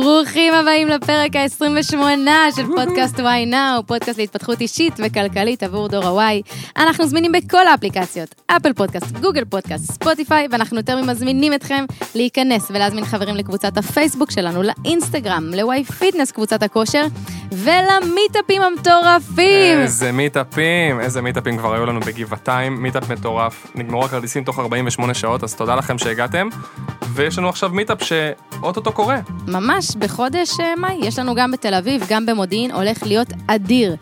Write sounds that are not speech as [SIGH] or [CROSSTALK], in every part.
ברוכים הבאים לפרק ה-28 של פודקאסט וואי נאו, פודקאסט להתפתחות אישית וכלכלית עבור דור ה-Y. אנחנו זמינים בכל האפליקציות, אפל פודקאסט, גוגל פודקאסט, ספוטיפיי, ואנחנו יותר ממזמינים אתכם להיכנס ולהזמין חברים לקבוצת הפייסבוק שלנו, לאינסטגרם, ל-Y Fitness קבוצת הכושר, ולמיטאפים המטורפים. איזה מיטאפים, איזה מיטאפים כבר היו לנו בגבעתיים, מיטאפ מטורף. נגמרו הכרטיסים תוך 48 שעות, אז תודה לכם שהגעתם. ויש לנו עכשיו מיטאפ שאו-טו-טו קורה. ממש בחודש אה, מאי, יש לנו גם בתל אביב, גם במודיעין, הולך להיות אדיר.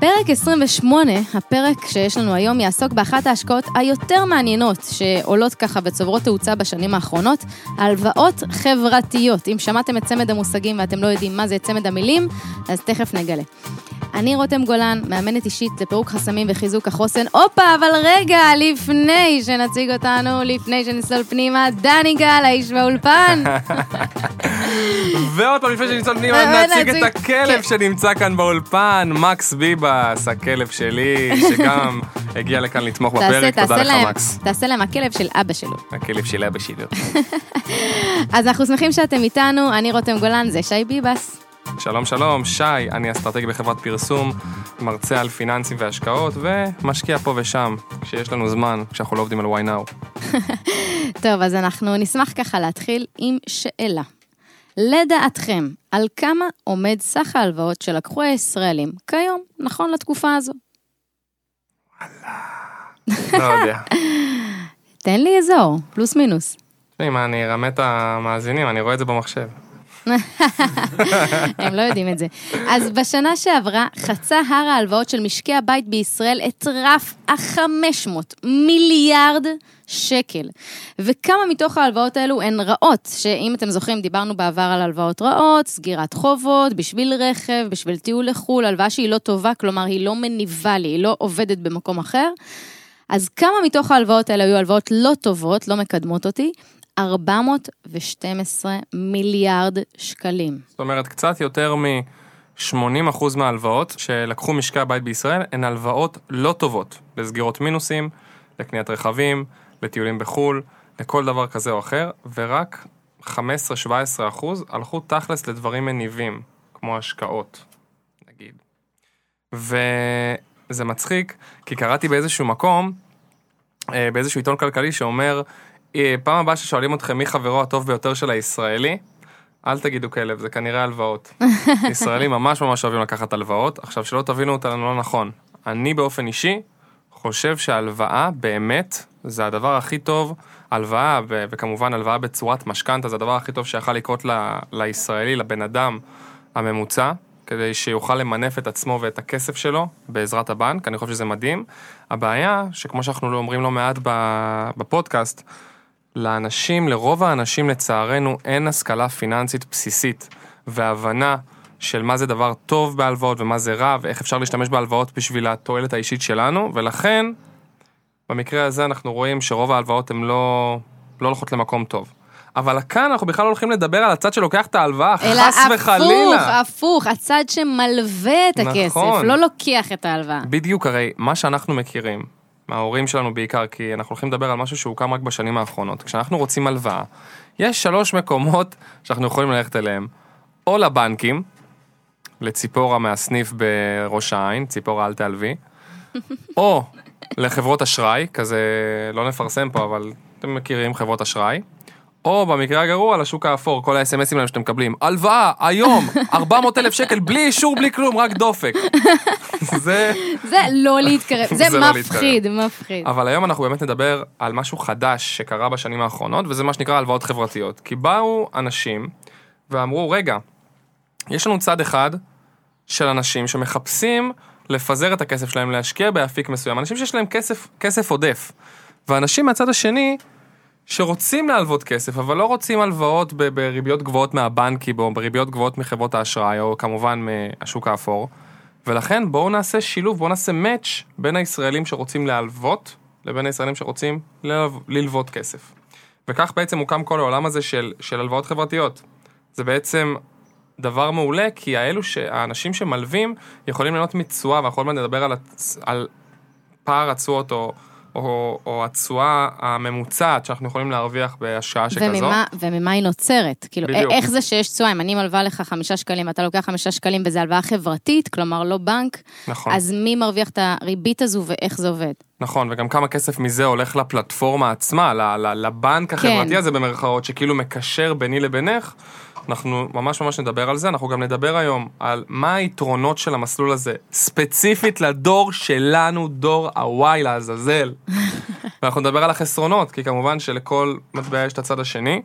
פרק 28, הפרק שיש לנו היום, יעסוק באחת ההשקעות היותר מעניינות שעולות ככה וצוברות תאוצה בשנים האחרונות, הלוואות חברתיות. אם שמעתם את צמד המושגים ואתם לא יודעים מה זה צמד המילים, אז תכף נגלה. אני רותם גולן, מאמנת אישית לפירוק חסמים וחיזוק החוסן. הופה, אבל רגע, לפני שנציג אותנו, לפני שנצלול פנימה, דני גל, האיש באולפן. [LAUGHS] ועוד פעם, לפני שנצלול פנימה, אה, נציג נציג- את הכלב כן. שנמצא כאן באולפן, מקס ביבס, הכלב שלי, שגם [LAUGHS] הגיע לכאן לתמוך בפרק, תודה לך מקס. תעשה להם הכלב של אבא שלו. [LAUGHS] הכלב של אבא שלי. אז אנחנו שמחים שאתם איתנו, אני רותם גולן, זה שי ביבס. שלום שלום, שי, אני אסטרטגי בחברת פרסום, מרצה על פיננסים והשקעות, ומשקיע פה ושם, כשיש לנו זמן, כשאנחנו לא עובדים על why now. [LAUGHS] טוב, אז אנחנו נשמח ככה להתחיל עם שאלה. לדעתכם, על כמה עומד סך ההלוואות שלקחו הישראלים כיום, נכון לתקופה הזו? לא יודע. [LAUGHS] תן לי אזור, פלוס מינוס. מה, אני ארמה את המאזינים, אני רואה את זה במחשב. הם לא יודעים את זה. אז בשנה שעברה חצה הר ההלוואות של משקי הבית בישראל את רף ה-500 מיליארד שקל. וכמה מתוך ההלוואות האלו הן רעות, שאם אתם זוכרים, דיברנו בעבר על הלוואות רעות, סגירת חובות, בשביל רכב, בשביל טיול לחו"ל, הלוואה שהיא לא טובה, כלומר היא לא מניבה לי, היא לא עובדת במקום אחר. אז כמה מתוך ההלוואות האלה היו הלוואות לא טובות, לא מקדמות אותי? 412 מיליארד שקלים. זאת אומרת, קצת יותר מ-80% מההלוואות שלקחו משקי הבית בישראל הן הלוואות לא טובות, לסגירות מינוסים, לקניית רכבים, לטיולים בחו"ל, לכל דבר כזה או אחר, ורק 15-17% הלכו תכלס לדברים מניבים, כמו השקעות, נגיד. וזה מצחיק, כי קראתי באיזשהו מקום, אה, באיזשהו עיתון כלכלי שאומר, פעם הבאה ששואלים אתכם מי חברו הטוב ביותר של הישראלי, אל תגידו כלב, זה כנראה הלוואות. [LAUGHS] ישראלים ממש ממש אוהבים לקחת הלוואות. עכשיו, שלא תבינו אותנו לא נכון. אני באופן אישי חושב שהלוואה באמת זה הדבר הכי טוב. הלוואה, וכמובן הלוואה בצורת משכנתה, זה הדבר הכי טוב שיכול לקרות ל- לישראלי, לבן אדם הממוצע, כדי שיוכל למנף את עצמו ואת הכסף שלו בעזרת הבנק. אני חושב שזה מדהים. הבעיה, שכמו שאנחנו לא אומרים לא מעט בפודקאסט, לאנשים, לרוב האנשים לצערנו, אין השכלה פיננסית בסיסית והבנה של מה זה דבר טוב בהלוואות ומה זה רע ואיך אפשר להשתמש בהלוואות בשביל התועלת האישית שלנו, ולכן, במקרה הזה אנחנו רואים שרוב ההלוואות הן לא, לא הולכות למקום טוב. אבל כאן אנחנו בכלל הולכים לדבר על הצד שלוקח את ההלוואה, אלא חס וחלילה. הפוך, הפוך, הצד שמלווה את הכסף, נכון. לא לוקח את ההלוואה. בדיוק, הרי מה שאנחנו מכירים, מההורים שלנו בעיקר, כי אנחנו הולכים לדבר על משהו שהוקם רק בשנים האחרונות. כשאנחנו רוצים הלוואה, יש שלוש מקומות שאנחנו יכולים ללכת אליהם. או לבנקים, לציפורה מהסניף בראש העין, ציפורה אל תעלבי, [LAUGHS] או לחברות אשראי, כזה, לא נפרסם פה, אבל אתם מכירים חברות אשראי. או במקרה הגרוע, לשוק האפור, כל ה-SMSים האלה שאתם מקבלים. הלוואה, היום, [LAUGHS] 400 אלף שקל, בלי אישור, בלי כלום, רק דופק. זה... זה לא להתקרב, [LAUGHS] זה זה לא מפחיד, מפחיד. אבל היום אנחנו באמת נדבר על משהו חדש שקרה בשנים האחרונות, וזה מה שנקרא הלוואות חברתיות. כי באו אנשים ואמרו, רגע, יש לנו צד אחד של אנשים שמחפשים לפזר את הכסף שלהם, להשקיע באפיק מסוים, אנשים שיש להם כסף, כסף עודף. ואנשים מהצד השני, שרוצים להלוות כסף, אבל לא רוצים הלוואות בריביות גבוהות מהבנקים, או בריביות גבוהות מחברות האשראי, או כמובן מהשוק האפור. ולכן בואו נעשה שילוב, בואו נעשה match בין הישראלים שרוצים להלוות, לבין הישראלים שרוצים ללו- ללוות כסף. וכך בעצם הוקם כל העולם הזה של, של הלוואות חברתיות. זה בעצם דבר מעולה, כי האלו, האנשים שמלווים יכולים ליהנות מתשואה, ואנחנו עוד מעט נדבר על, על פער התשואות או או, או התשואה הממוצעת שאנחנו יכולים להרוויח בהשקעה שכזו. וממה, וממה היא נוצרת? כאילו, בדיוק. איך זה שיש תשואה? אם אני מלווה לך חמישה שקלים, אתה לוקח חמישה שקלים וזה הלוואה חברתית, כלומר לא בנק, נכון, אז מי מרוויח את הריבית הזו ואיך זה עובד? נכון, וגם כמה כסף מזה הולך לפלטפורמה עצמה, לבנק החברתי כן. הזה במרכאות, שכאילו מקשר ביני לבינך. אנחנו ממש ממש נדבר על זה, אנחנו גם נדבר היום על מה היתרונות של המסלול הזה, ספציפית לדור שלנו, דור ה-Y לעזאזל. [LAUGHS] ואנחנו נדבר על החסרונות, כי כמובן שלכל מטבע יש את הצד השני,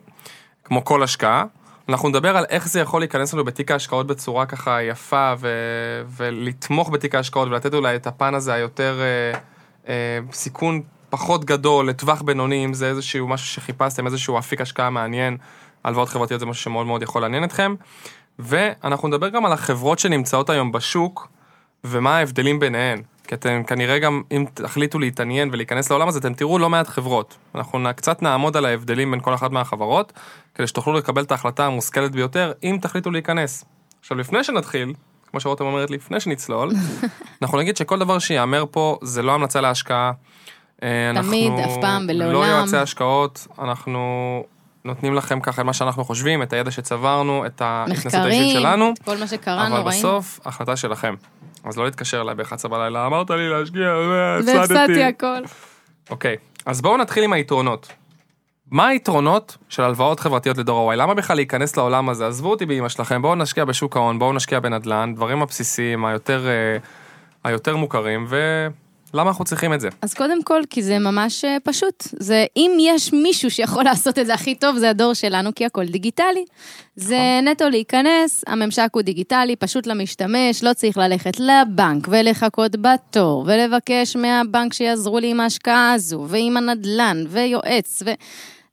כמו כל השקעה. אנחנו נדבר על איך זה יכול להיכנס לנו בתיק ההשקעות בצורה ככה יפה, ו- ולתמוך בתיק ההשקעות ולתת אולי את הפן הזה היותר אה, אה, סיכון פחות גדול, לטווח בינוני, אם זה איזשהו משהו שחיפשתם, איזשהו אפיק השקעה מעניין. הלוואות חברתיות זה משהו שמאוד מאוד יכול לעניין אתכם. ואנחנו נדבר גם על החברות שנמצאות היום בשוק, ומה ההבדלים ביניהן. כי אתם כנראה גם, אם תחליטו להתעניין ולהיכנס לעולם הזה, אתם תראו לא מעט חברות. אנחנו קצת נעמוד על ההבדלים בין כל אחת מהחברות, כדי שתוכלו לקבל את ההחלטה המושכלת ביותר, אם תחליטו להיכנס. עכשיו, לפני שנתחיל, כמו שרותם אומרת, לפני שנצלול, [LAUGHS] אנחנו נגיד שכל דבר שיאמר פה זה לא המלצה להשקעה. אה, תמיד, אנחנו אף פעם לא ולעולם. יועצי השקעות, אנחנו נותנים לכם ככה את מה שאנחנו חושבים, את הידע שצברנו, את ההתנסות האישית מחקרים, שלנו. כל מה שקראנו, אבל ראינו. בסוף, החלטה שלכם. אז לא להתקשר אליי ב-11 בלילה, אמרת לי להשקיע, והפסדתי הכל. אוקיי, אז בואו נתחיל עם היתרונות. מה היתרונות של הלוואות חברתיות לדור ה-Y? למה בכלל להיכנס לעולם הזה? עזבו אותי באמא שלכם, בואו נשקיע בשוק ההון, בואו נשקיע בנדל"ן, דברים הבסיסיים, היותר, אה, היותר מוכרים, ולמה אנחנו צריכים את זה? אז קודם כל, כי זה ממש אה, פשוט. זה, אם יש מישהו שיכול [LAUGHS] לעשות את זה הכי טוב, זה הדור שלנו, כי הכל דיגיטלי. זה נכון. נטו להיכנס, הממשק הוא דיגיטלי, פשוט למשתמש, לא צריך ללכת לבנק ולחכות בתור, ולבקש מהבנק שיעזרו לי עם ההשקעה הזו, ועם הנדל"ן, ויועץ, ו...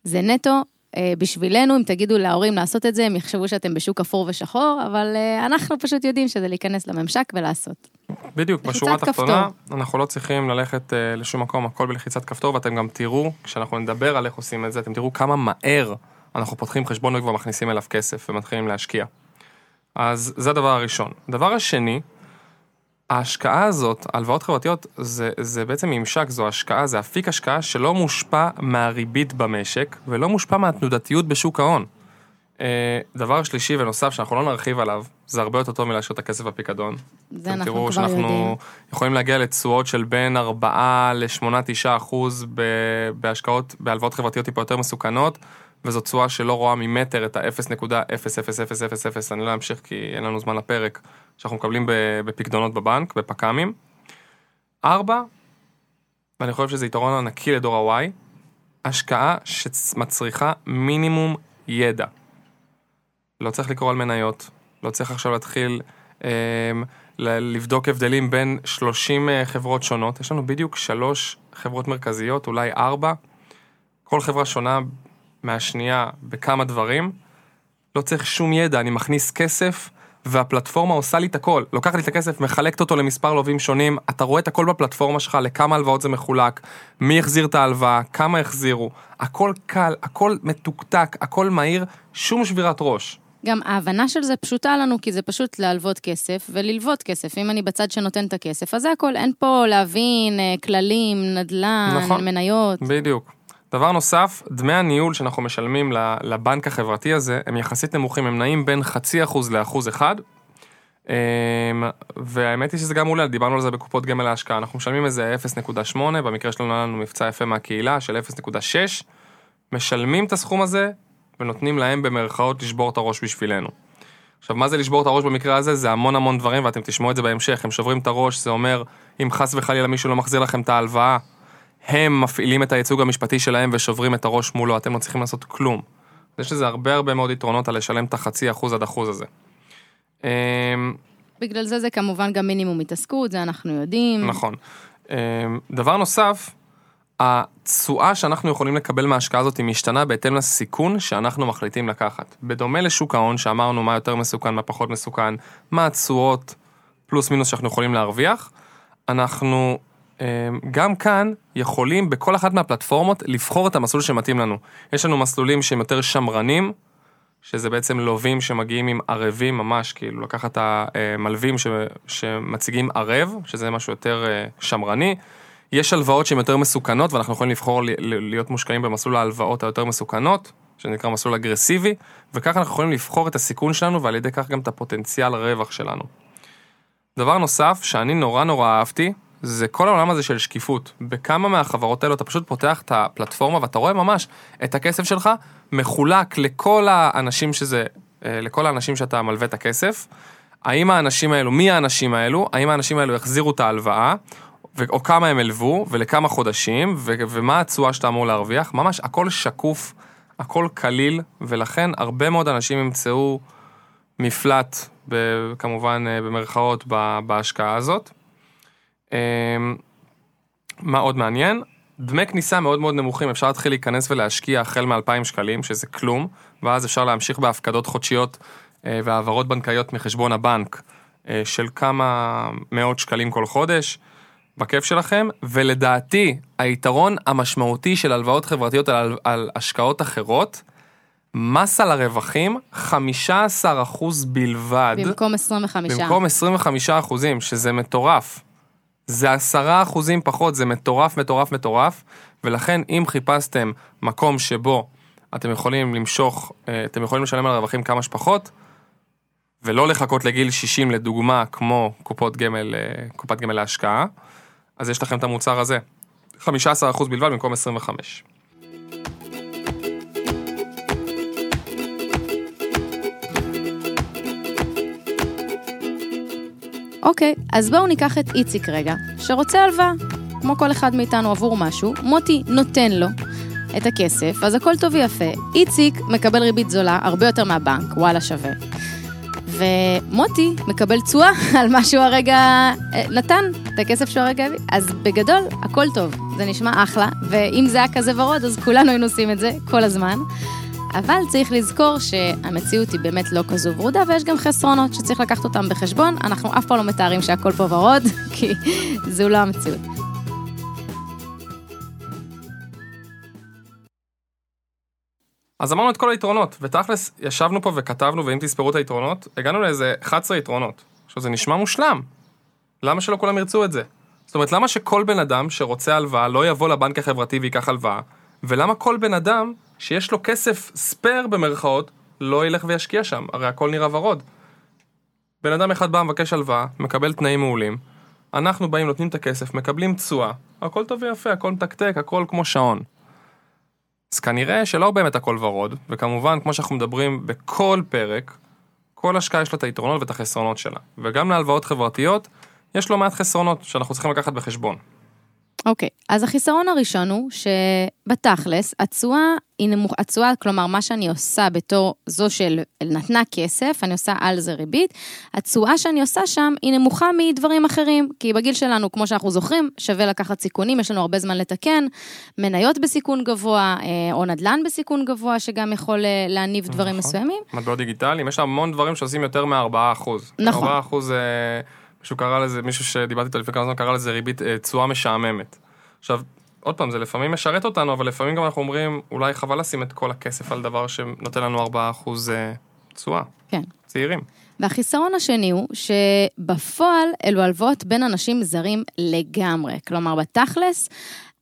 זה נטו. אה, בשבילנו, אם תגידו להורים לעשות את זה, הם יחשבו שאתם בשוק אפור ושחור, אבל אה, אנחנו פשוט יודעים שזה להיכנס לממשק ולעשות. בדיוק, בשורה התחתונה. אנחנו לא צריכים ללכת uh, לשום מקום, הכל בלחיצת כפתור, ואתם גם תראו, כשאנחנו נדבר על איך עושים את זה, אתם תראו כמה מהר אנחנו פותחים חשבון וכבר מכניסים אליו כסף ומתחילים להשקיע. אז זה הדבר הראשון. הדבר השני, ההשקעה הזאת, הלוואות חברתיות, זה, זה בעצם ממשק, זו השקעה, זה אפיק השקעה שלא מושפע מהריבית במשק, ולא מושפע מהתנודתיות בשוק ההון. אה, דבר שלישי ונוסף שאנחנו לא נרחיב עליו, זה הרבה יותר טוב מלהשאיר את הכסף בפיקדון. זה אנחנו תראו כבר יודעים. שאנחנו יכולים להגיע לתשואות של בין 4 ל-8-9 אחוז בהשקעות, בהלוואות חברתיות טיפה יותר מסוכנות, וזו תשואה שלא רואה ממטר את ה-0.00000, אני לא אמשיך כי אין לנו זמן לפרק, שאנחנו מקבלים בפקדונות בבנק, בפק"מים. 4, ואני חושב שזה יתרון ענקי לדור ה-Y, השקעה שמצריכה מינימום ידע. לא צריך לקרוא על מניות, לא צריך עכשיו להתחיל אה, לבדוק הבדלים בין 30 אה, חברות שונות. יש לנו בדיוק שלוש חברות מרכזיות, אולי ארבע. כל חברה שונה מהשנייה בכמה דברים. לא צריך שום ידע, אני מכניס כסף, והפלטפורמה עושה לי את הכל. לוקחת לי את הכסף, מחלקת אותו למספר לווים שונים, אתה רואה את הכל בפלטפורמה שלך, לכמה הלוואות זה מחולק, מי החזיר את ההלוואה, כמה החזירו. הכל קל, הכל מתוקתק, הכל מהיר, שום שבירת ראש. גם ההבנה של זה פשוטה לנו, כי זה פשוט להלוות כסף וללוות כסף. אם אני בצד שנותן את הכסף, אז זה הכל, אין פה להבין אה, כללים, נדל"ן, נכון. מניות. בדיוק. דבר נוסף, דמי הניהול שאנחנו משלמים לבנק החברתי הזה, הם יחסית נמוכים, הם נעים בין חצי אחוז לאחוז אחד. אמ, והאמת היא שזה גם מעולה, דיברנו על זה בקופות גמל להשקעה, אנחנו משלמים איזה 0.8, במקרה שלנו היה לנו מבצע יפה מהקהילה של 0.6, משלמים את הסכום הזה ונותנים להם במרכאות לשבור את הראש בשבילנו. עכשיו, מה זה לשבור את הראש במקרה הזה? זה המון המון דברים, ואתם תשמעו את זה בהמשך. הם שוברים את הראש, זה אומר, אם חס וחלילה מישהו לא מחזיר לכם את ההלוואה, הם מפעילים את הייצוג המשפטי שלהם ושוברים את הראש מולו, אתם לא צריכים לעשות כלום. יש לזה הרבה הרבה מאוד יתרונות על לשלם את החצי אחוז עד אחוז הזה. אמ, בגלל זה זה כמובן גם מינימום התעסקות, זה אנחנו יודעים. נכון. אמ, דבר נוסף, התשואה שאנחנו יכולים לקבל מההשקעה הזאת היא משתנה בהתאם לסיכון שאנחנו מחליטים לקחת. בדומה לשוק ההון, שאמרנו מה יותר מסוכן, מה פחות מסוכן, מה התשואות פלוס מינוס שאנחנו יכולים להרוויח, אנחנו גם כאן יכולים בכל אחת מהפלטפורמות לבחור את המסלול שמתאים לנו. יש לנו מסלולים שהם יותר שמרנים, שזה בעצם לווים שמגיעים עם ערבים ממש, כאילו לקחת את המלווים ש... שמציגים ערב, שזה משהו יותר אה, שמרני. יש הלוואות שהן יותר מסוכנות, ואנחנו יכולים לבחור להיות מושקעים במסלול ההלוואות היותר מסוכנות, שנקרא מסלול אגרסיבי, וככה אנחנו יכולים לבחור את הסיכון שלנו, ועל ידי כך גם את הפוטנציאל הרווח שלנו. דבר נוסף שאני נורא נורא אהבתי, זה כל העולם הזה של שקיפות. בכמה מהחברות האלו אתה פשוט פותח את הפלטפורמה ואתה רואה ממש את הכסף שלך מחולק לכל האנשים שזה, אה, לכל האנשים שאתה מלווה את הכסף. האם האנשים האלו, מי האנשים האלו, האם האנשים האלו יחזירו את ההלוואה, או כמה הם הלוו, ולכמה חודשים, ומה התשואה שאתה אמור להרוויח, ממש הכל שקוף, הכל קליל, ולכן הרבה מאוד אנשים ימצאו מפלט, כמובן אה, במרכאות, בהשקעה הזאת. אמ, מה עוד מעניין? דמי כניסה מאוד מאוד נמוכים, אפשר להתחיל להיכנס ולהשקיע החל מ-2,000 שקלים, שזה כלום, ואז אפשר להמשיך בהפקדות חודשיות אה, והעברות בנקאיות מחשבון הבנק אה, של כמה מאות שקלים כל חודש, בכיף שלכם, ולדעתי, היתרון המשמעותי של הלוואות חברתיות על, על השקעות אחרות, מס על הרווחים, 15% בלבד. במקום 25. במקום 25 אחוזים, שזה מטורף. זה 10 אחוזים פחות, זה מטורף, מטורף, מטורף, ולכן אם חיפשתם מקום שבו אתם יכולים למשוך, אה, אתם יכולים לשלם על הרווחים כמה שפחות, ולא לחכות לגיל 60 לדוגמה, כמו קופות גמל, אה, קופת גמל להשקעה, אז יש לכם את המוצר הזה. 15 אחוז בלבד במקום 25. אוקיי, אז בואו ניקח את איציק רגע, שרוצה הלוואה, כמו כל אחד מאיתנו עבור משהו, מוטי נותן לו את הכסף, אז הכל טוב ויפה. איציק מקבל ריבית זולה הרבה יותר מהבנק, וואלה שווה. ומוטי מקבל תשואה [LAUGHS] על מה שהוא הרגע אה, נתן, את הכסף שהוא הרגע הביא. אז בגדול, הכל טוב, זה נשמע אחלה, ואם זה היה כזה ורוד, אז כולנו היינו עושים את זה כל הזמן. אבל צריך לזכור שהמציאות היא באמת לא כזו ורודה, ויש גם חסרונות שצריך לקחת אותם בחשבון. אנחנו אף פעם לא מתארים שהכל פה ורוד, [LAUGHS] כי זו לא המציאות. אז אמרנו את כל היתרונות, ותכלס ישבנו פה וכתבנו, ואם תספרו את היתרונות, הגענו לאיזה 11 יתרונות. עכשיו זה נשמע מושלם. למה שלא כולם ירצו את זה? זאת אומרת, למה שכל בן אדם שרוצה הלוואה לא יבוא לבנק החברתי וייקח הלוואה? ולמה כל בן אדם שיש לו כסף ספייר במרכאות, לא ילך וישקיע שם? הרי הכל נראה ורוד. בן אדם אחד בא, מבקש הלוואה, מקבל תנאים מעולים. אנחנו באים, נותנים את הכסף, מקבלים תשואה, הכל טוב ויפה, הכל מתקתק, הכל כמו שעון. אז כנראה שלא באמת הכל ורוד, וכמובן, כמו שאנחנו מדברים בכל פרק, כל השקעה יש לה את היתרונות ואת החסרונות שלה. וגם להלוואות חברתיות, יש לא מעט חסרונות שאנחנו צריכים לקחת בחשבון. אוקיי, אז החיסרון הראשון הוא שבתכלס, התשואה היא נמוך, התשואה, כלומר, מה שאני עושה בתור זו של נתנה כסף, אני עושה על זה ריבית, התשואה שאני עושה שם היא נמוכה מדברים אחרים, כי בגיל שלנו, כמו שאנחנו זוכרים, שווה לקחת סיכונים, יש לנו הרבה זמן לתקן, מניות בסיכון גבוה, אה, או נדל"ן בסיכון גבוה, שגם יכול אה, להניב דברים נכון. מסוימים. מטבעות דיגיטליים, יש המון דברים שעושים יותר מ-4%. נכון. 4% זה, מישהו קרא לזה, מישהו שדיברתי איתו לפני כמה זמן קרא לזה ריבית אה, תשואה משעממת. עכשיו, עוד פעם, זה לפעמים משרת אותנו, אבל לפעמים גם אנחנו אומרים, אולי חבל לשים את כל הכסף על דבר שנותן לנו 4% אה, תשואה. כן. צעירים. והחיסרון השני הוא שבפועל אלו הלוואות בין אנשים זרים לגמרי. כלומר, בתכלס,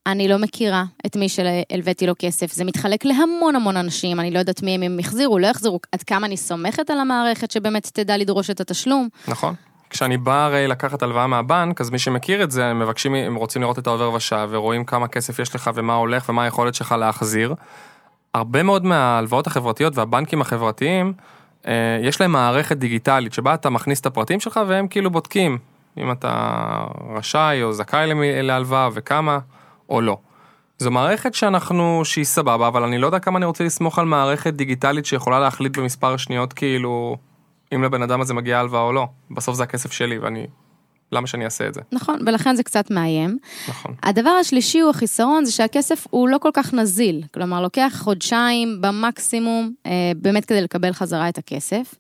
אני לא מכירה את מי שהלוויתי לו כסף. זה מתחלק להמון המון אנשים, אני לא יודעת מי הם, אם יחזירו, לא יחזירו, עד כמה אני סומכת על המערכת שבאמת תדע לדרוש את התשלום. נכון. כשאני בא הרי לקחת הלוואה מהבנק, אז מי שמכיר את זה, הם מבקשים, הם רוצים לראות את העובר ושב, ורואים כמה כסף יש לך ומה הולך ומה היכולת שלך להחזיר. הרבה מאוד מההלוואות החברתיות והבנקים החברתיים, אה, יש להם מערכת דיגיטלית שבה אתה מכניס את הפרטים שלך והם כאילו בודקים אם אתה רשאי או זכאי להלוואה וכמה או לא. זו מערכת שאנחנו, שהיא סבבה, אבל אני לא יודע כמה אני רוצה לסמוך על מערכת דיגיטלית שיכולה להחליט במספר שניות כאילו אם לבן אדם הזה מגיעה הלוואה או לא. בסוף זה הכסף שלי ואני, למה שאני אעשה את זה? נכון, ולכן זה קצת מאיים. נכון. הדבר השלישי הוא החיסרון, זה שהכסף הוא לא כל כך נזיל. כלומר, לוקח חודשיים במקסימום, אה, באמת כדי לקבל חזרה את הכסף.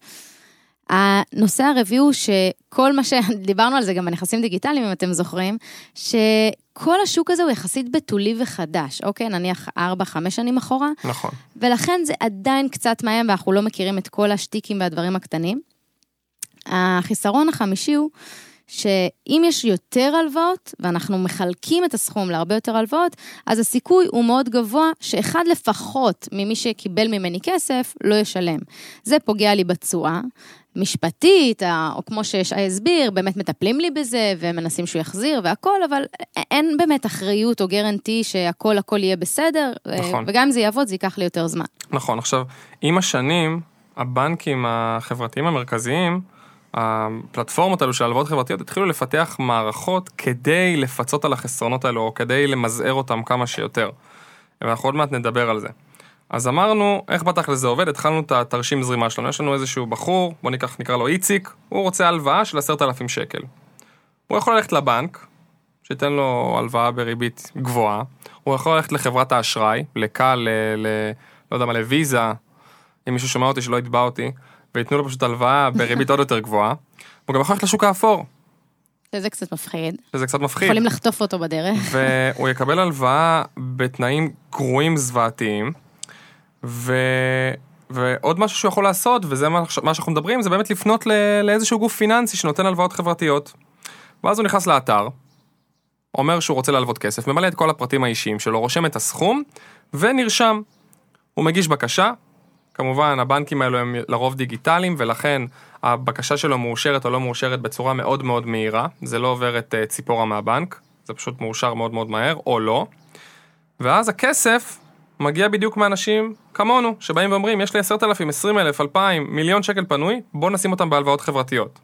הנושא הרביעי הוא שכל מה שדיברנו על זה גם בנכסים דיגיטליים, אם אתם זוכרים, שכל השוק הזה הוא יחסית בתולי וחדש, אוקיי? נניח 4-5 שנים אחורה, נכון. ולכן זה עדיין קצת מאיים ואנחנו לא מכירים את כל השטיקים והדברים הקטנים. החיסרון החמישי הוא שאם יש יותר הלוואות, ואנחנו מחלקים את הסכום להרבה יותר הלוואות, אז הסיכוי הוא מאוד גבוה שאחד לפחות ממי שקיבל ממני כסף לא ישלם. זה פוגע לי בתשואה. משפטית, או כמו ששי הסביר, באמת מטפלים לי בזה ומנסים שהוא יחזיר והכל, אבל אין באמת אחריות או גרנטי שהכל הכל יהיה בסדר, נכון. וגם אם זה יעבוד זה ייקח לי יותר זמן. נכון, עכשיו, עם השנים, הבנקים החברתיים המרכזיים, הפלטפורמות האלו של הלוואות חברתיות התחילו לפתח מערכות כדי לפצות על החסרונות האלו, או כדי למזער אותם כמה שיותר. ואנחנו עוד מעט נדבר על זה. אז אמרנו, איך בתכל'ס זה עובד? התחלנו את התרשים זרימה שלנו. יש לנו איזשהו בחור, בוא ניקח, נקרא לו איציק, הוא רוצה הלוואה של עשרת אלפים שקל. הוא יכול ללכת לבנק, שייתן לו הלוואה בריבית גבוהה, הוא יכול ללכת לחברת האשראי, לקל, ל... ל לא יודע מה, לוויזה, אם מישהו שומע אותי שלא יתבע אותי, וייתנו לו פשוט הלוואה [LAUGHS] בריבית עוד יותר גבוהה. הוא גם יכול ללכת לשוק האפור. שזה קצת מפחיד. שזה קצת מפחיד. יכולים לחטוף אותו בדרך. והוא יקבל הלוואה בתנאים גרועים זוועתיים, ו... ועוד משהו שהוא יכול לעשות, וזה מה, שאנחנו מדברים, זה באמת לפנות ל... לאיזשהו גוף פיננסי שנותן הלוואות חברתיות. ואז הוא נכנס לאתר, אומר שהוא רוצה להלוות כסף, ממלא את כל הפרטים האישיים שלו, רושם את הסכום, ונרשם. הוא מגיש בקשה, כמובן הבנקים האלו הם לרוב דיגיטליים, ולכן הבקשה שלו מאושרת או לא מאושרת בצורה מאוד מאוד מהירה, זה לא עובר את uh, ציפורה מהבנק, זה פשוט מאושר מאוד מאוד מהר, או לא. ואז הכסף מגיע בדיוק מאנשים כמונו, שבאים ואומרים, יש לי עשרת אלפים, עשרים אלף, אלפיים, מיליון שקל פנוי, בוא נשים אותם בהלוואות חברתיות.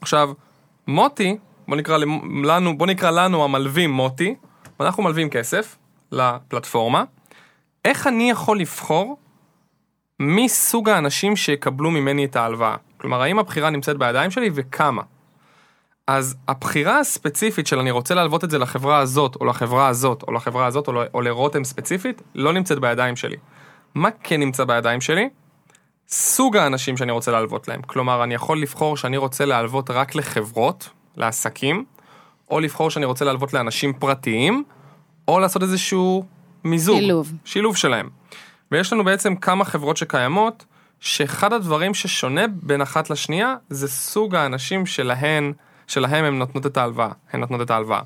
עכשיו, מוטי, בוא נקרא לנו, בוא נקרא לנו המלווים מוטי, אנחנו מלווים כסף לפלטפורמה. איך אני יכול לבחור מי סוג האנשים שיקבלו ממני את ההלוואה? כלומר, האם הבחירה נמצאת בידיים שלי וכמה? אז הבחירה הספציפית של אני רוצה להלוות את זה לחברה הזאת, או לחברה הזאת, או לחברה הזאת, או, או לרותם ספציפית, לא נמצאת בידיים שלי. מה כן נמצא בידיים שלי? סוג האנשים שאני רוצה להלוות להם. כלומר, אני יכול לבחור שאני רוצה להלוות רק לחברות, לעסקים, או לבחור שאני רוצה להלוות לאנשים פרטיים, או לעשות איזשהו מיזוג. שילוב. שילוב שלהם. ויש לנו בעצם כמה חברות שקיימות, שאחד הדברים ששונה בין אחת לשנייה, זה סוג האנשים שלהן שלהם הן נותנות את ההלוואה, הן נותנות את ההלוואה.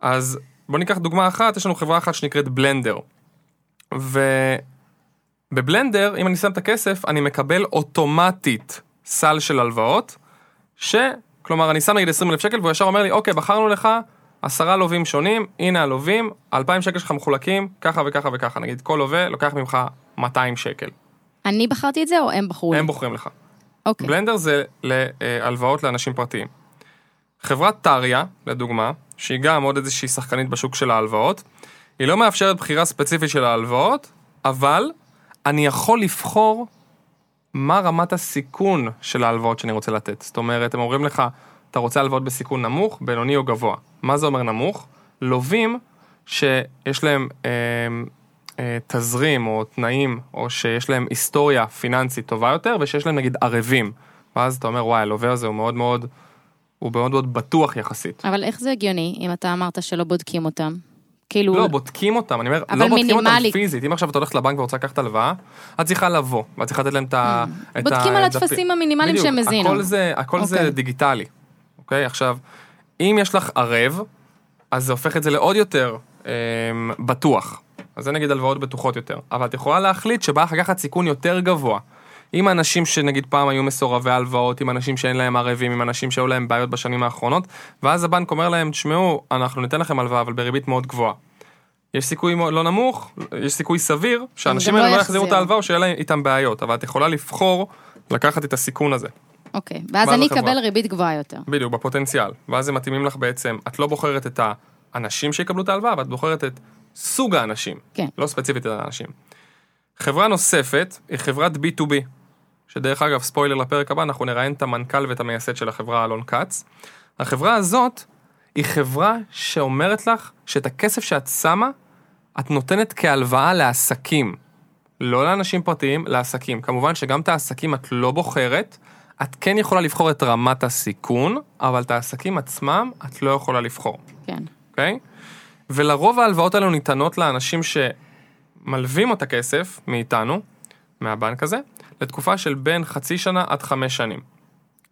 אז בואו ניקח דוגמה אחת, יש לנו חברה אחת שנקראת בלנדר. ובבלנדר, אם אני שם את הכסף, אני מקבל אוטומטית סל של הלוואות, ש... כלומר, אני שם נגיד 20 אלף שקל, והוא ישר אומר לי, אוקיי, בחרנו לך עשרה לווים שונים, הנה הלווים, 2,000 שקל שלך מחולקים, ככה וככה וככה. נגיד, כל לווה לוקח ממך 200 שקל. אני בחרתי את זה או הם בחרו לי? הם בוחרים לך. אוקיי. בלנדר זה להלוואות לאנשים פרטיים. חברת טריה, לדוגמה, שהיא גם עוד איזושהי שחקנית בשוק של ההלוואות, היא לא מאפשרת בחירה ספציפית של ההלוואות, אבל אני יכול לבחור מה רמת הסיכון של ההלוואות שאני רוצה לתת. זאת אומרת, הם אומרים לך, אתה רוצה הלוואות בסיכון נמוך, בינוני או גבוה. מה זה אומר נמוך? לווים שיש להם אה, אה, תזרים או תנאים, או שיש להם היסטוריה פיננסית טובה יותר, ושיש להם נגיד ערבים. ואז אתה אומר, וואי, הלווה הזה הוא מאוד מאוד... הוא מאוד מאוד בטוח יחסית. אבל איך זה הגיוני, אם אתה אמרת שלא בודקים אותם? כאילו... לא, בודקים אותם, אני אומר, לא בודקים אותם פיזית. אם עכשיו את הולכת לבנק ורוצה לקחת הלוואה, את צריכה לבוא, ואת צריכה לתת להם את ה... Mm. בודקים על הטפסים המינימליים שהם הזינו. הכל זה, הכל זה אוקיי. דיגיטלי, אוקיי? עכשיו, אם יש לך ערב, אז זה הופך את זה לעוד יותר אה, בטוח. אז זה נגיד הלוואות בטוחות יותר. אבל את יכולה להחליט שבא לקחת סיכון יותר גבוה. עם אנשים שנגיד פעם היו מסורבי הלוואות, עם אנשים שאין להם ערבים, עם אנשים שהיו להם בעיות בשנים האחרונות, ואז הבנק אומר להם, תשמעו, אנחנו ניתן לכם הלוואה, אבל בריבית מאוד גבוהה. יש סיכוי לא נמוך, יש סיכוי סביר, שאנשים האלה לא יחזירו את ההלוואה או שיהיה להם איתם בעיות, אבל את יכולה לבחור לקחת את הסיכון הזה. אוקיי, ואז אני אקבל ריבית גבוהה יותר. בדיוק, בפוטנציאל. ואז הם מתאימים לך בעצם, את לא בוחרת את האנשים שיקבלו את ההלוואה, אבל את בוחרת את סוג האנשים. כן. לא ספציפית את האנשים. חברה נוספת היא חברת B2B. שדרך אגב, ספוילר לפרק הבא, אנחנו נראיין את המנכ"ל ואת המייסד של החברה, אלון כץ. החברה הזאת היא חברה שאומרת לך שאת הכסף שאת שמה, את נותנת כהלוואה לעסקים. לא לאנשים פרטיים, לעסקים. כמובן שגם את העסקים את לא בוחרת, את כן יכולה לבחור את רמת הסיכון, אבל את העסקים עצמם את לא יכולה לבחור. כן. אוקיי? Okay? ולרוב ההלוואות האלו ניתנות לאנשים שמלווים את הכסף מאיתנו, מהבנק הזה, לתקופה של בין חצי שנה עד חמש שנים.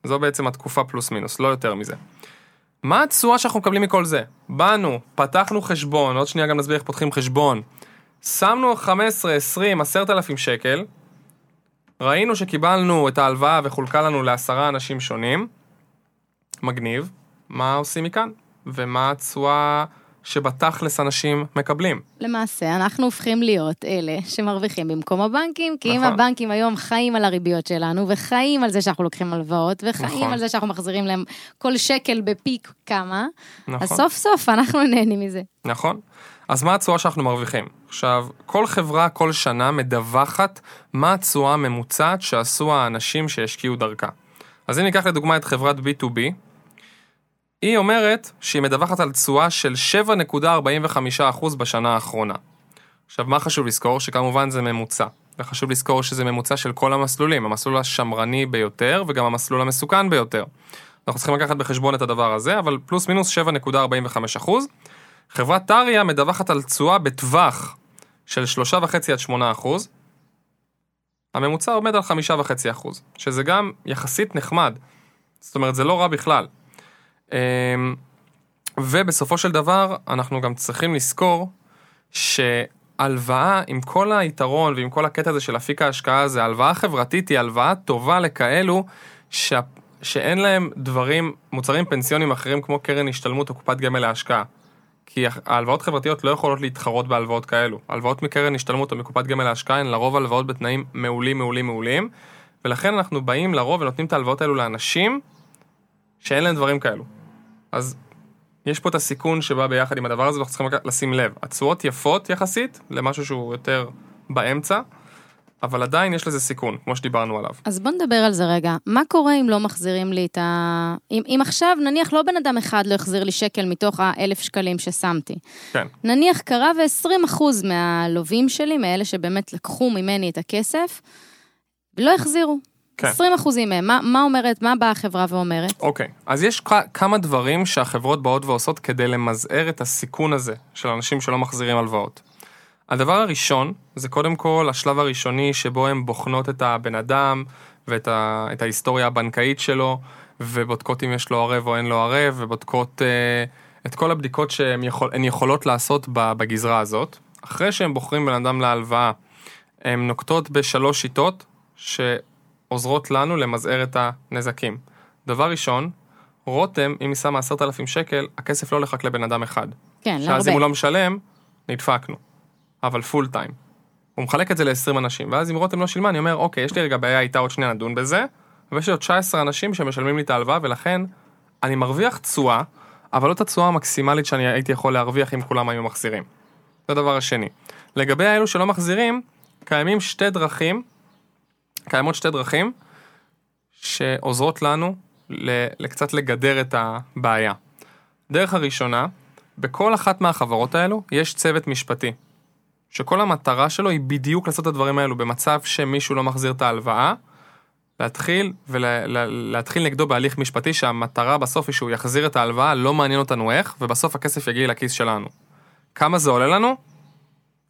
זו בעצם התקופה פלוס מינוס, לא יותר מזה. מה התשואה שאנחנו מקבלים מכל זה? באנו, פתחנו חשבון, עוד שנייה גם נסביר איך פותחים חשבון. שמנו 15, 20, 10,000 שקל, ראינו שקיבלנו את ההלוואה וחולקה לנו לעשרה אנשים שונים, מגניב, מה עושים מכאן? ומה התשואה שבתכלס אנשים מקבלים? למעשה, אנחנו הופכים להיות אלה שמרוויחים במקום הבנקים, כי אם נכון. הבנקים היום חיים על הריביות שלנו, וחיים על זה שאנחנו לוקחים הלוואות, וחיים נכון. על זה שאנחנו מחזירים להם כל שקל בפיק כמה, נכון. אז סוף סוף אנחנו נהנים מזה. נכון. אז מה התשואה שאנחנו מרוויחים? עכשיו, כל חברה כל שנה מדווחת מה התשואה הממוצעת שעשו האנשים שהשקיעו דרכה. אז אם ניקח לדוגמה את חברת B2B, היא אומרת שהיא מדווחת על תשואה של 7.45% בשנה האחרונה. עכשיו, מה חשוב לזכור? שכמובן זה ממוצע. וחשוב לזכור שזה ממוצע של כל המסלולים, המסלול השמרני ביותר וגם המסלול המסוכן ביותר. אנחנו צריכים לקחת בחשבון את הדבר הזה, אבל פלוס מינוס 7.45%. חברת טריה מדווחת על תשואה בטווח של 3.5 עד 8 אחוז. הממוצע עומד על 5.5 אחוז, שזה גם יחסית נחמד. זאת אומרת, זה לא רע בכלל. אמ, ובסופו של דבר, אנחנו גם צריכים לזכור שהלוואה, עם כל היתרון ועם כל הקטע הזה של אפיק ההשקעה הזה, הלוואה חברתית היא הלוואה טובה לכאלו שה... שאין להם דברים, מוצרים פנסיונים אחרים כמו קרן השתלמות או קופת גמל להשקעה. כי ההלוואות חברתיות לא יכולות להתחרות בהלוואות כאלו. הלוואות מקרן השתלמות או מקופת גמל להשקעה הן לרוב הלוואות בתנאים מעולים, מעולים, מעולים, ולכן אנחנו באים לרוב ונותנים את ההלוואות האלו לאנשים שאין להם דברים כאלו. אז יש פה את הסיכון שבא ביחד עם הדבר הזה, ואנחנו צריכים לשים לב. התשואות יפות יחסית למשהו שהוא יותר באמצע, אבל עדיין יש לזה סיכון, כמו שדיברנו עליו. אז בוא נדבר על זה רגע. מה קורה אם לא מחזירים לי את ה... אם, אם עכשיו, נניח לא בן אדם אחד לא החזיר לי שקל מתוך האלף שקלים ששמתי. כן. נניח קרה ו-20% מהלווים שלי, מאלה שבאמת לקחו ממני את הכסף, לא החזירו. כן. 20 אחוזים מהם, מה, מה אומרת, מה באה החברה ואומרת? אוקיי, אז יש כמה דברים שהחברות באות ועושות כדי למזער את הסיכון הזה של אנשים שלא מחזירים הלוואות. הדבר הראשון, זה קודם כל השלב הראשוני שבו הן בוחנות את הבן אדם ואת ה- את ההיסטוריה הבנקאית שלו, ובודקות אם יש לו ערב או אין לו ערב, ובודקות אה, את כל הבדיקות שהן יכול, יכולות לעשות בגזרה הזאת. אחרי שהן בוחרים בן אדם להלוואה, הן נוקטות בשלוש שיטות שעוזרות לנו למזער את הנזקים. דבר ראשון, רותם, אם היא שמה עשרת אלפים שקל, הכסף לא הולך רק לבן אדם אחד. כן, שאז להרבה. אם הוא לא משלם, נדפקנו. אבל פול טיים. הוא מחלק את זה ל-20 אנשים, ואז אם רותם לא שילמה, אני אומר, אוקיי, יש לי רגע בעיה איתה, עוד שנייה נדון בזה, ויש לי עוד 19 אנשים שמשלמים לי את ההלוואה, ולכן אני מרוויח תשואה, אבל לא את התשואה המקסימלית שאני הייתי יכול להרוויח אם כולם היו מחזירים. זה הדבר השני. לגבי האלו שלא מחזירים, קיימים שתי דרכים, קיימות שתי דרכים, שעוזרות לנו לקצת לגדר את הבעיה. דרך הראשונה, בכל אחת מהחברות האלו יש צוות משפטי, שכל המטרה שלו היא בדיוק לעשות את הדברים האלו במצב שמישהו לא מחזיר את ההלוואה, להתחיל ולהתחיל נגדו בהליך משפטי שהמטרה בסוף היא שהוא יחזיר את ההלוואה, לא מעניין אותנו איך, ובסוף הכסף יגיע לכיס שלנו. כמה זה עולה לנו?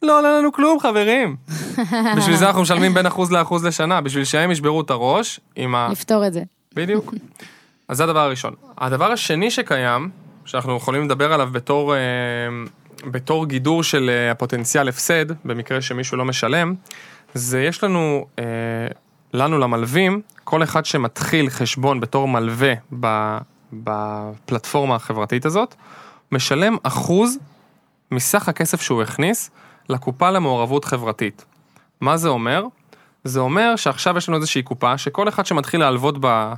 לא עולה לנו כלום, חברים. [LAUGHS] בשביל זה אנחנו משלמים בין אחוז לאחוז לשנה, בשביל שהם ישברו את הראש עם ה... לפתור את זה. בדיוק. אז זה הדבר הראשון. הדבר השני שקיים, שאנחנו יכולים לדבר עליו בתור, אה, בתור גידור של אה, הפוטנציאל הפסד, במקרה שמישהו לא משלם, זה יש לנו, אה, לנו למלווים, כל אחד שמתחיל חשבון בתור מלווה בפלטפורמה החברתית הזאת, משלם אחוז מסך הכסף שהוא הכניס לקופה למעורבות חברתית. מה זה אומר? זה אומר שעכשיו יש לנו איזושהי קופה שכל אחד שמתחיל להלוות בה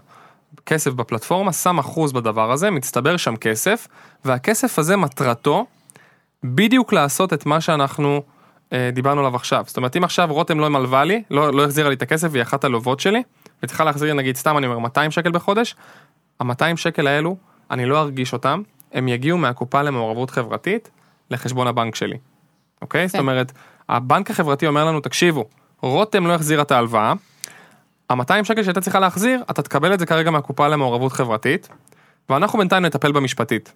כסף בפלטפורמה שם אחוז בדבר הזה, מצטבר שם כסף, והכסף הזה מטרתו בדיוק לעשות את מה שאנחנו אה, דיברנו עליו עכשיו. זאת אומרת, אם עכשיו רותם לא מלווה לי, לא, לא החזירה לי את הכסף והיא אחת הלוות שלי, וצריכה להחזיר לי נגיד סתם אני אומר 200 שקל בחודש, ה-200 שקל האלו, אני לא ארגיש אותם, הם יגיעו מהקופה למעורבות חברתית לחשבון הבנק שלי. אוקיי? זאת אומרת, הבנק החברתי אומר לנו, תקשיבו, רותם לא החזירה את ההלוואה, ה-200 שקל שהייתה צריכה להחזיר, אתה תקבל את זה כרגע מהקופה למעורבות חברתית, ואנחנו בינתיים נטפל במשפטית.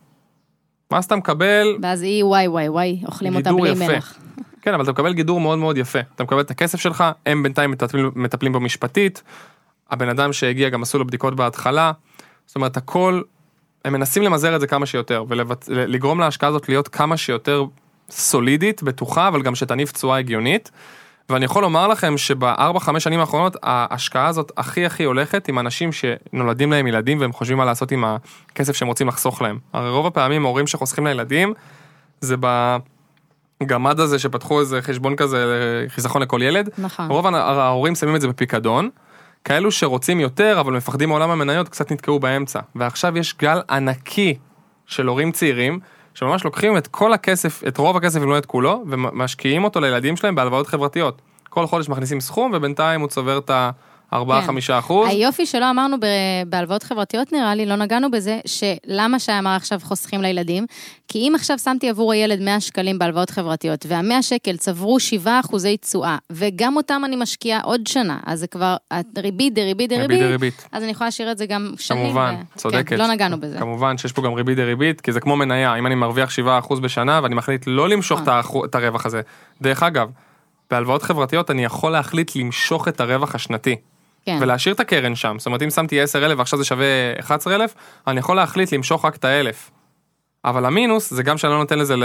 ואז אתה מקבל ואז היא וואי וואי וואי, אוכלים גידור בלי יפה. מלח. [LAUGHS] כן, אבל אתה מקבל גידור מאוד מאוד יפה. אתה מקבל את הכסף שלך, הם בינתיים מטפלים, מטפלים בו משפטית, הבן אדם שהגיע גם עשו לו בדיקות בהתחלה, זאת אומרת הכל, הם מנסים למזער את זה כמה שיותר, ולגרום להשקעה הזאת להיות כמה שיותר סולידית, בטוחה, אבל גם שתניב תשואה הגיונית. ואני יכול לומר לכם שבארבע, חמש שנים האחרונות, ההשקעה הזאת הכי הכי הולכת עם אנשים שנולדים להם ילדים והם חושבים מה לעשות עם הכסף שהם רוצים לחסוך להם. הרי רוב הפעמים הורים שחוסכים לילדים, זה בגמד הזה שפתחו איזה חשבון כזה חיסכון לכל ילד. נכון. רוב ההורים שמים את זה בפיקדון. כאלו שרוצים יותר אבל מפחדים מעולם המניות קצת נתקעו באמצע. ועכשיו יש גל ענקי של הורים צעירים שממש לוקחים את כל הכסף, את רוב הכסף אם לא את כולו, ומשקיעים אותו לילדים שלהם בהלוואות חברתיות. כל חודש מכניסים סכום ובינתיים הוא צובר את ה... 4-5 כן. אחוז. היופי שלא אמרנו בהלוואות חברתיות נראה לי, לא נגענו בזה, שלמה שי אמר עכשיו חוסכים לילדים? כי אם עכשיו שמתי עבור הילד 100 שקלים בהלוואות חברתיות, וה-100 שקל צברו 7 אחוזי תשואה, וגם אותם אני משקיעה עוד שנה, אז זה כבר ריבית דריבית דריבית, דריבית. אז אני יכולה להשאיר את זה גם שנים. כמובן, ו... צודקת. כן, לא נגענו בזה. כמובן שיש פה גם ריבית דריבית, כי זה כמו מניה, אם אני מרוויח 7 אחוז בשנה ואני מחליט לא למשוך נכון. את הרווח הזה. דרך אגב, בהלוואות חברתיות אני יכול להחליט למשוך את הרווח השנתי. כן. ולהשאיר את הקרן שם, זאת אומרת אם שמתי 10,000 ועכשיו זה שווה 11,000, אני יכול להחליט למשוך רק את האלף. אבל המינוס זה גם שאני לא נותן לזה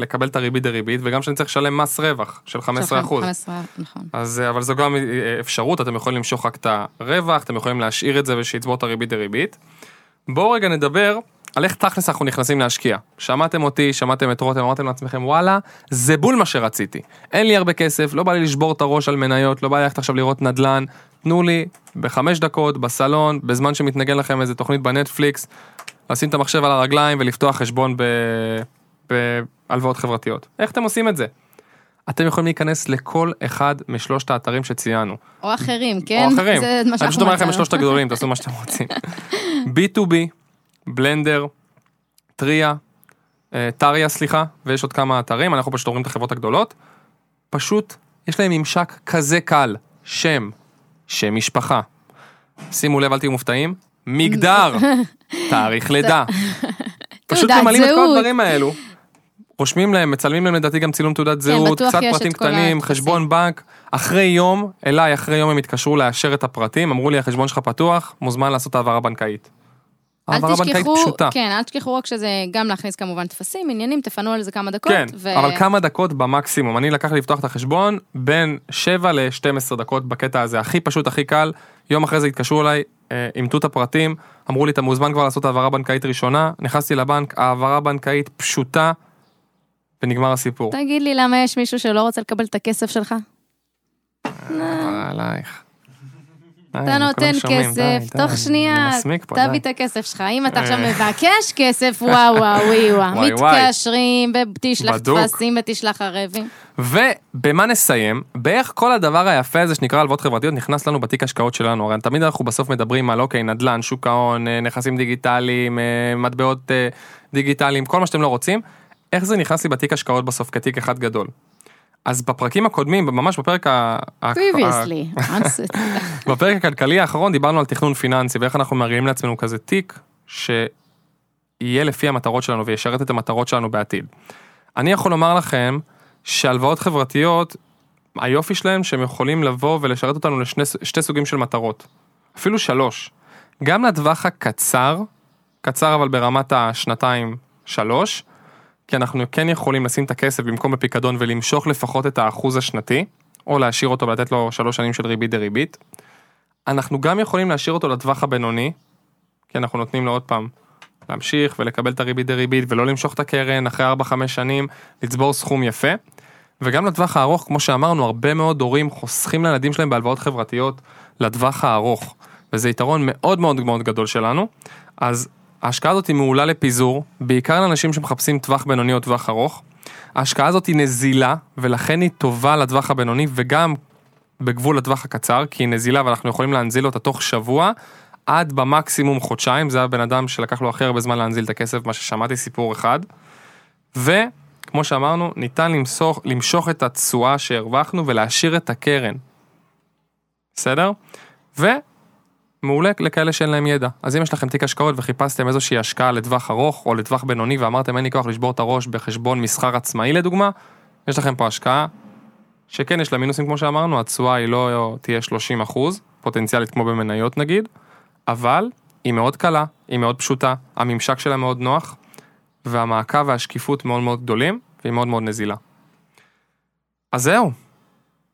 לקבל את הריבית דריבית וגם שאני צריך לשלם מס רווח של 15 אחוז. 15, נכון. אז אבל זו גם אפשרות, אתם יכולים למשוך רק את הרווח, אתם יכולים להשאיר את זה ושיצבור את הריבית דריבית. בואו רגע נדבר על איך תכלס אנחנו נכנסים להשקיע. שמעתם אותי, שמעתם את רותם, אמרתם לעצמכם וואלה, זה בול מה שרציתי. אין לי הרבה כסף, לא בא לי לשבור את הראש על מניות, לא בא לי ללכת עכשיו לראות נדל"ן, תנו לי בחמש דקות, בסלון, בזמן שמתנגן לכם איזה תוכנית בנטפליקס, לשים את המחשב על הרגליים ולפתוח חשבון בהלוואות חברתיות. איך אתם עושים את זה? אתם יכולים להיכנס לכל אחד משלושת האתרים שציינו. או אחרים, כן? או אחרים. אני פשוט אומר לכם את שלושת הגדולים, תעשו מה שאתם רוצים. B2B, בלנדר, טריה, טריה סליחה, ויש עוד כמה אתרים, אנחנו פשוט אומרים את החברות הגדולות. פשוט, יש להם ממשק כזה קל, שם, שם משפחה. שימו לב, אל תהיו מופתעים, מגדר, [LAUGHS] תאריך לידה. [LAUGHS] פשוט ממלאים את כל הדברים האלו. רושמים להם, מצלמים להם לדעתי גם צילום תעודת כן, זהות, קצת פרטים קטנים, חשבון בנק. אחרי יום, אליי אחרי יום הם התקשרו לאשר את הפרטים, אמרו לי החשבון שלך פתוח, מוזמן לעשות העברה בנקאית. העברה בנקאית פשוטה. כן, אל תשכחו רק שזה גם להכניס כמובן טפסים, עניינים, תפנו על זה כמה דקות. כן, ו... אבל כמה דקות במקסימום. אני לקח לי לפתוח את החשבון בין 7 ל-12 דקות בקטע הזה, הכי פשוט, הכי קל. יום אחרי זה התקשרו אליי, אה, אימתו את הפרטים, אמרו לי, אתה מוזמן כבר לעשות העברה בנקאית ראשונה, נכנסתי לבנק, העברה בנקאית פשוטה, ונגמר הסיפור. תגיד לי, למה יש מישהו שלא רוצה לקבל את הכסף שלך? אה, עלייך. אתה נותן כסף, תוך שנייה, תביא את הכסף שלך. אם אתה עכשיו אה. מבקש כסף, וואו [LAUGHS] וואו וואו וואו, מתקשרים, תשלח טפסים ותשלח ערבים. ובמה נסיים? בערך כל הדבר היפה הזה שנקרא הלוואות חברתיות נכנס לנו בתיק השקעות שלנו, הרי תמיד אנחנו בסוף מדברים על אוקיי, נדל"ן, שוק ההון, אה, נכסים דיגיטליים, אה, מטבעות דיגיטליים, כל מה שאתם לא רוצים. איך זה נכנס לי בתיק השקעות בסוף כתיק אחד גדול? אז בפרקים הקודמים, ממש בפרק ה... Previously, [LAUGHS] בפרק הכלכלי האחרון דיברנו על תכנון פיננסי ואיך אנחנו מרימים לעצמנו כזה תיק שיהיה לפי המטרות שלנו וישרת את המטרות שלנו בעתיד. אני יכול לומר לכם שהלוואות חברתיות, היופי שלהם שהם יכולים לבוא ולשרת אותנו לשני סוגים של מטרות. אפילו שלוש. גם לטווח הקצר, קצר אבל ברמת השנתיים שלוש, כי אנחנו כן יכולים לשים את הכסף במקום בפיקדון ולמשוך לפחות את האחוז השנתי, או להשאיר אותו ולתת לו שלוש שנים של ריבית דריבית. אנחנו גם יכולים להשאיר אותו לטווח הבינוני, כי אנחנו נותנים לו עוד פעם להמשיך ולקבל את הריבית דריבית ולא למשוך את הקרן אחרי 4-5 שנים, לצבור סכום יפה. וגם לטווח הארוך, כמו שאמרנו, הרבה מאוד הורים חוסכים לילדים שלהם בהלוואות חברתיות לטווח הארוך, וזה יתרון מאוד מאוד מאוד גדול שלנו. אז ההשקעה הזאת היא מעולה לפיזור, בעיקר לאנשים שמחפשים טווח בינוני או טווח ארוך. ההשקעה הזאת היא נזילה, ולכן היא טובה לטווח הבינוני וגם בגבול לטווח הקצר, כי היא נזילה ואנחנו יכולים להנזיל אותה תוך שבוע, עד במקסימום חודשיים, זה הבן אדם שלקח לו הכי הרבה זמן להנזיל את הכסף, מה ששמעתי סיפור אחד. וכמו שאמרנו, ניתן למסוך, למשוך את התשואה שהרווחנו ולהשאיר את הקרן. בסדר? ו... מעולה לכאלה שאין להם ידע. אז אם יש לכם תיק השקעות וחיפשתם איזושהי השקעה לטווח ארוך או לטווח בינוני ואמרתם אין לי כוח לשבור את הראש בחשבון מסחר עצמאי לדוגמה, יש לכם פה השקעה שכן יש לה מינוסים כמו שאמרנו, התשואה היא לא תהיה 30 אחוז, פוטנציאלית כמו במניות נגיד, אבל היא מאוד קלה, היא מאוד פשוטה, הממשק שלה מאוד נוח, והמעקב והשקיפות מאוד מאוד גדולים, והיא מאוד מאוד נזילה. אז זהו,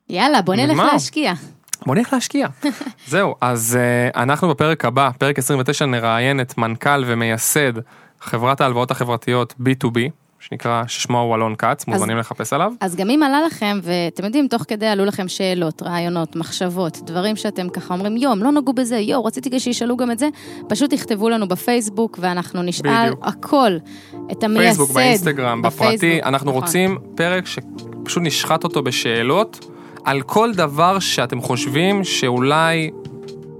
יאללה, בוא נלך נגמר. להשקיע. בוא נלך להשקיע. [LAUGHS] זהו, אז uh, אנחנו בפרק הבא, פרק 29, נראיין את מנכ"ל ומייסד חברת ההלוואות החברתיות B2B, שנקרא, ששמו הוא אלון כץ, מוזמנים לחפש עליו. אז גם אם עלה לכם, ואתם יודעים, תוך כדי עלו לכם שאלות, רעיונות, מחשבות, דברים שאתם ככה אומרים, יואו, הם לא נגעו בזה, יואו, רציתי שישאלו גם את זה, פשוט תכתבו לנו בפייסבוק, ואנחנו נשאל בדיוק. הכל, את המייסד. פייסבוק, באינסטגרם, בפרטי, אנחנו נכון. רוצים פרק שפשוט נשחט אותו בשאלות, על כל דבר שאתם חושבים שאולי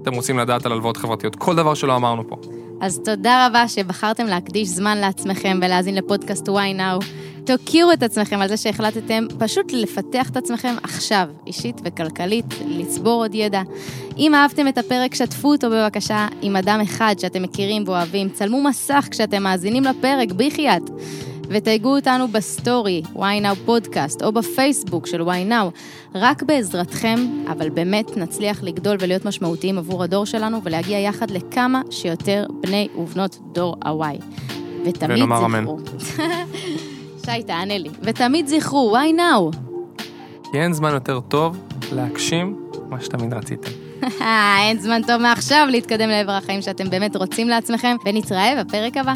אתם רוצים לדעת על הלוואות חברתיות, כל דבר שלא אמרנו פה. אז תודה רבה שבחרתם להקדיש זמן לעצמכם ולהאזין לפודקאסט why now. תוקירו את עצמכם על זה שהחלטתם פשוט לפתח את עצמכם עכשיו, אישית וכלכלית, לצבור עוד ידע. אם אהבתם את הפרק, שתפו אותו בבקשה עם אדם אחד שאתם מכירים ואוהבים. צלמו מסך כשאתם מאזינים לפרק, בחייאת. ותייגו אותנו בסטורי, why now פודקאסט, או בפייסבוק של why now. רק בעזרתכם, אבל באמת נצליח לגדול ולהיות משמעותיים עבור הדור שלנו, ולהגיע יחד לכמה שיותר בני ובנות דור ה-Y. ותמיד. זכרו. [LAUGHS] שי, תענה לי. ותמיד זכרו, why now? כי אין זמן יותר טוב להגשים מה שתמיד רציתם. [LAUGHS] אין זמן טוב מעכשיו להתקדם לעבר החיים שאתם באמת רוצים לעצמכם, ונתראה בפרק הבא.